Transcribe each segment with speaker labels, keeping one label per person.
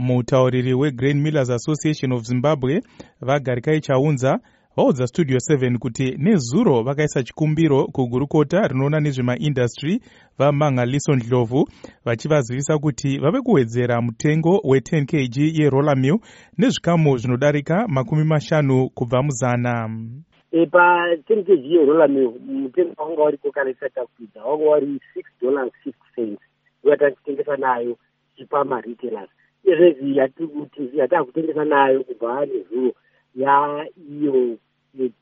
Speaker 1: mutauriri wegrain millers association of zimbabwe vagarikai chaunza vaudza studio 7 kuti nezuro vakaisa chikumbiro kugurukota rinoona nezvemaindastry vamanga lison ndlovu vachivazivisa kuti vave kuwedzera mutengo we10 kg yerolamill nezvikamu zvinodarika makumi mashanu kubva muzana.
Speaker 2: E pa10 kg yerolamill mutengo wanga wariko kana isati takwidza wanga wari 6 dollars 50 cents. Yatachitengesa nayo chipamaretailers izvezvi yatiri kuti yatakutengesa nayo kubva nezuro yaiyo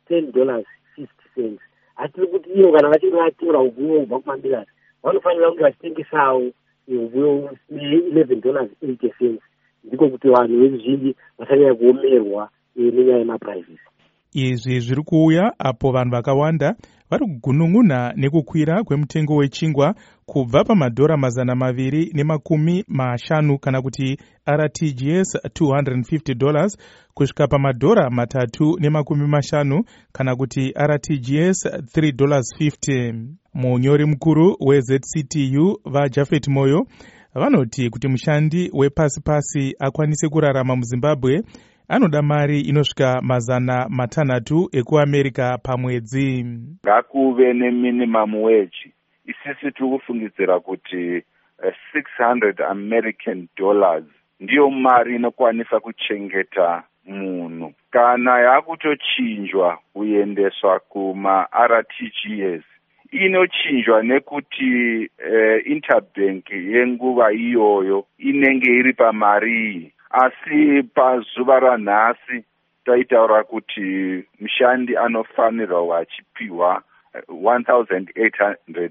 Speaker 2: ten dollars fifty cents. Hatiri kuti iyo kana vachinge vatora ubuyo kubva kumambilasi vanofanira kunge vachitengesawo ubuyo neeleven dollars eighty cents. Ndiko kuti vanhu vezvizhinji vasanyanya kuomerwa nenyaya yemaprivisi
Speaker 1: izvi zviri kuuya apo vanhu vakawanda vari kugunun'una nekukwira kwemutengo wechingwa kubva pamadhora mazana maviri nemakumi mashanu kana kuti rtgs 250 dollars kusvika pamadhora matatu nemakumi mashanu kana kuti rtgs 3 dollars 50 munyori mukuru wezctu vajafet moyo vanoti kuti mushandi wepasi pasi akwanise kurarama muzimbabwe anoda mari inosvika mazana matanhatu ekuamerica pamwedzi
Speaker 3: ngakuve neminimum wage. Isisi tiri kufungidzira kuti uh, 600 american dollars ndiyo mari inokwanisa kuchengeta munhu. Kana yakutochinjwa kuendeswa kumartgs inochinjwa nekuti uh, interbank yenguva iyoyo inenge iri pamari iyi. Asi pazuva ranhasi taitaura kuti mushandi anofanirwa achipiwa 1800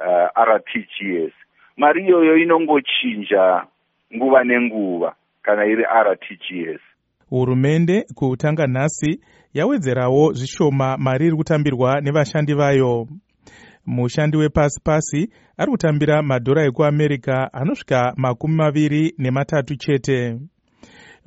Speaker 3: uh, rtgs mari iyoyo inongochinja nguva nenguva kana iri rtgs
Speaker 1: hurumende kutanga nhasi yawedzerawo zvishoma mari iri kutambirwa nevashandi vayo mushandi wepasi pasi ari kutambira madhora ekuamerica anosvika makumi maviri nematatu chete.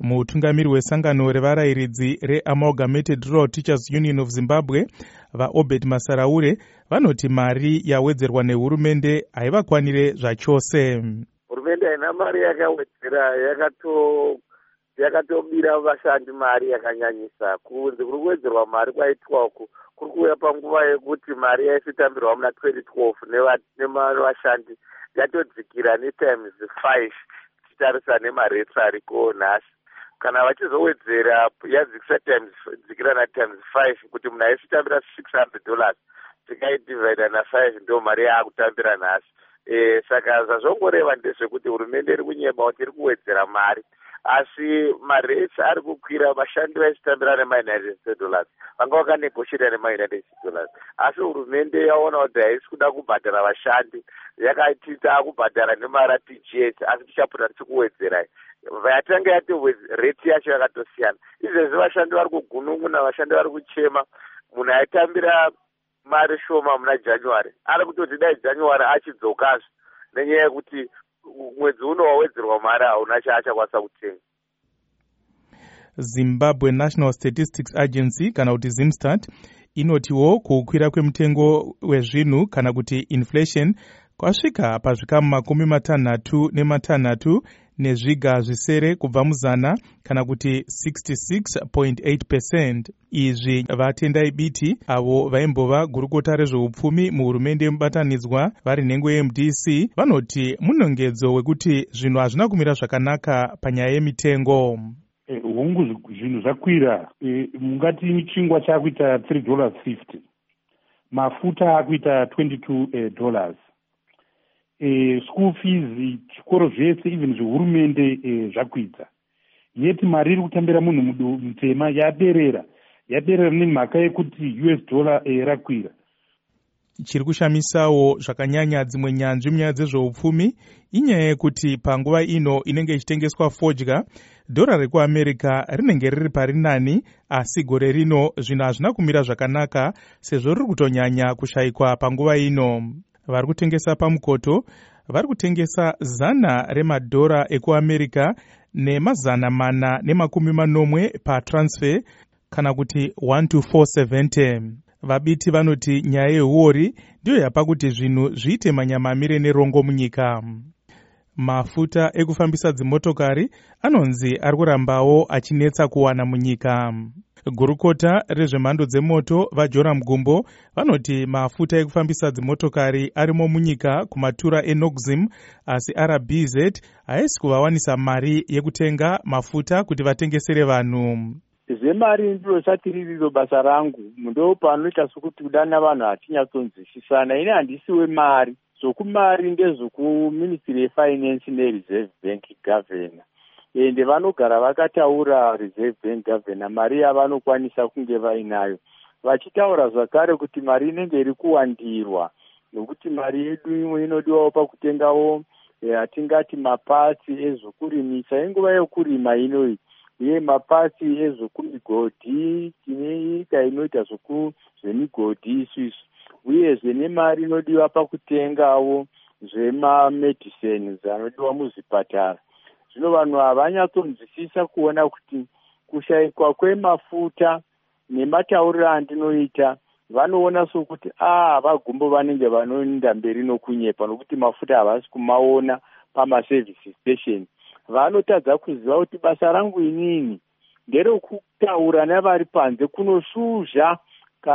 Speaker 1: Mutungamiri wesangano revarayiridzi reamalgamated rural teachers union of zimbabwe vaobed masaraure vanoti mari yawedzerwa nehurumende haivakwanire zvachose.
Speaker 4: Hurumende haina mari yakawedzera yakatobira vashandi mari yakanyanyisa. Kunze kuri kuwedzerwa mari kwaitwa uku kuri kuuya panguva yekuti mari yaisitambirwa muna 2012 nevashandi yatodzikira netimes five tichitarisa nemarets ariko nhasi kana vachizowedzera yadzikisa times dzikira natimes five kuti munhu aisitambira six hundred dollars tikaidivhaida nafive ndo mari yaakutambira nhasi. E, saka zvazvongoreva ndezvekuti hurumende iri kunyema kuti iri kuwedzera mari asi marets ari kukwira vashandi vaisitambira nemaunited states dollars vanga vakanegoshiata nemaunited states dollars. Asi hurumende yaona kuti haisi kuda kubhadhara vashandi yakati taakubhadhara nemartgs asi tichapota tichikuwedzerai. Yatanga yati reti yacho yakatosiyana. Izvezvi vashandi vari kugunun'una vashandi vari kuchema. Munhu aitambira mari shoma muna january ari kutoti dai january achidzokazve nenyaya yekuti mwedzi uno wawedzerwa mari hauna chaachakwanisa kutenga
Speaker 1: zimbabwe national statistics agency kana kuti zimstat inotiwo kukwira kwemutengo wezvinhu kana kuti inflation kwasvika pazvikamu makumi matanhatu nematanhatu nezviga zvisere kubva muzana kana kuti 66.8 percent. Izvi vatendai biti avo vaimbova gurukota rezveupfumi muhurumende yemubatanidzwa vari nhengo yemdc vanoti munongedzo wekuti zvinhu hazvina kumira zvakanaka panyaya yemitengo.
Speaker 5: Hungu zvinhu zvakwira e, mungati chingwa chaakuita 3 dollars 50 mafuta akuita 22 e, dollars e, school fees chikoro zvese even zvehurumende e, zvakwidza yeti mari iri kutambira munhu mutema yaderera yaderera nemhaka yekuti us dollar e, rakwira.
Speaker 1: Chiri kushamisawo zvakanyanya dzimwe nyanzvi munyaya dzezveupfumi. Inyaya yekuti panguva ino inenge ichitengeswa fodya dhora rekuamerica rinenge riri pari nani asi gore rino zvinhu hazvina kumira zvakanaka sezvo riri kutonyanya kushayikwa panguva ino vari kutengesa pamukoto. Vari kutengesa zana remadhora ekuamerica nemazana mana nemakumi manomwe patransfer kana kuti 1 to 470 vabiti vanoti nyaya yeuori ndiyo yapa kuti zvinhu zviite manyama amire nerongo munyika mafuta ekufambisa dzimotokari anonzi ari kurambawo achinetsa kuwana munyika. Gurukota rezvemhando dzemoto vajoram gumbo vanoti mafuta ekufambisa dzimotokari arimo munyika kumatura enoxim asi rbz haisi kuvawanisa mari yekutenga mafuta kuti vatengesere vanhu.
Speaker 6: Zvemari ndilosati ririro basa rangu. Ndo panoita sokuti kudana vanhu hatinyatsonzwisisana. Ini handisi wemari zvokumari ndezvokuministry yefinance nereserve bank governor. Ende vanogara vakataura reserve bank governor mari yavanokwanisa kunge vainayo. Vachitaura zvakare kuti mari inenge iri kuwandirwa nokuti mari yedu imwe inodiwawo pakutengawo hatingati mapatsi ezvokurimisa inguva yokurima inoyi uye mapatsi ezvokumigodhi tine nyika inoita zvemigodhi isusu uyezve nemari inodiwa pakutengawo zvemamedicines anodiwa muzvipatara. Zvino vanhu havanyatsonzwisisa kuona kuti kushayikwa kwemafuta nematauriro andinoita vanoona sokuti a vagumbo vanenge vanoenda mberi nokunyepa nokuti mafuta havasi kumaona pamaservice station. Vanotadza kuziva kuti basa rangu inini? Nderekutaura nevari panze kunosuzha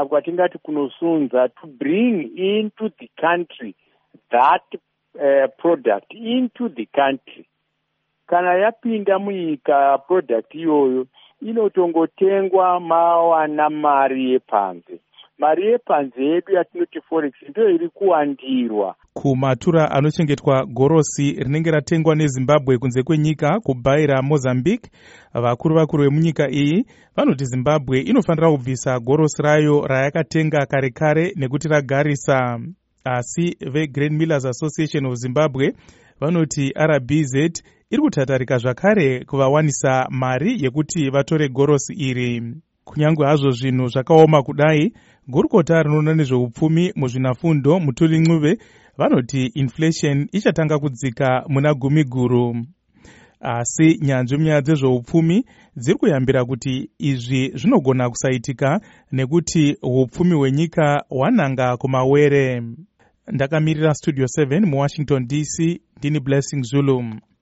Speaker 6: kwatingati kunosunza to bring into the country that uh, product into the country. Kana yapinda munyika product iyoyo inotongotengwa mawana mari yepanze mari yepanze yedu yatinoti forex ndiyo iri kuwandirwa.
Speaker 1: Kumatura anochengetwa gorosi rinenge ratengwa nezimbabwe kunze kwenyika kubhaira mozambique vakuru vakuru vemunyika iyi vanoti zimbabwe inofanira kubvisa gorosi rayo rayakatenga kare kare nekuti ragarisa. Asi vegrain millers association of zimbabwe vanoti rbz iri kutatarika zvakare kuvawanisa mari yekuti vatore gorosi iri. Kunyange hazvo zvinhu zvakaoma kudai gurukota rinoona nezveupfumi muzvinafundo mutuli ncuve vanoti inflation ichatanga kudzika muna gumi guru asi nyanzvi munyaya dzezveupfumi dziri kuyambira kuti izvi zvinogona kusaitika nekuti upfumi hwenyika hwananga kumawere. Ndakamirira studio 7 muwashington dc ndini blessing zulu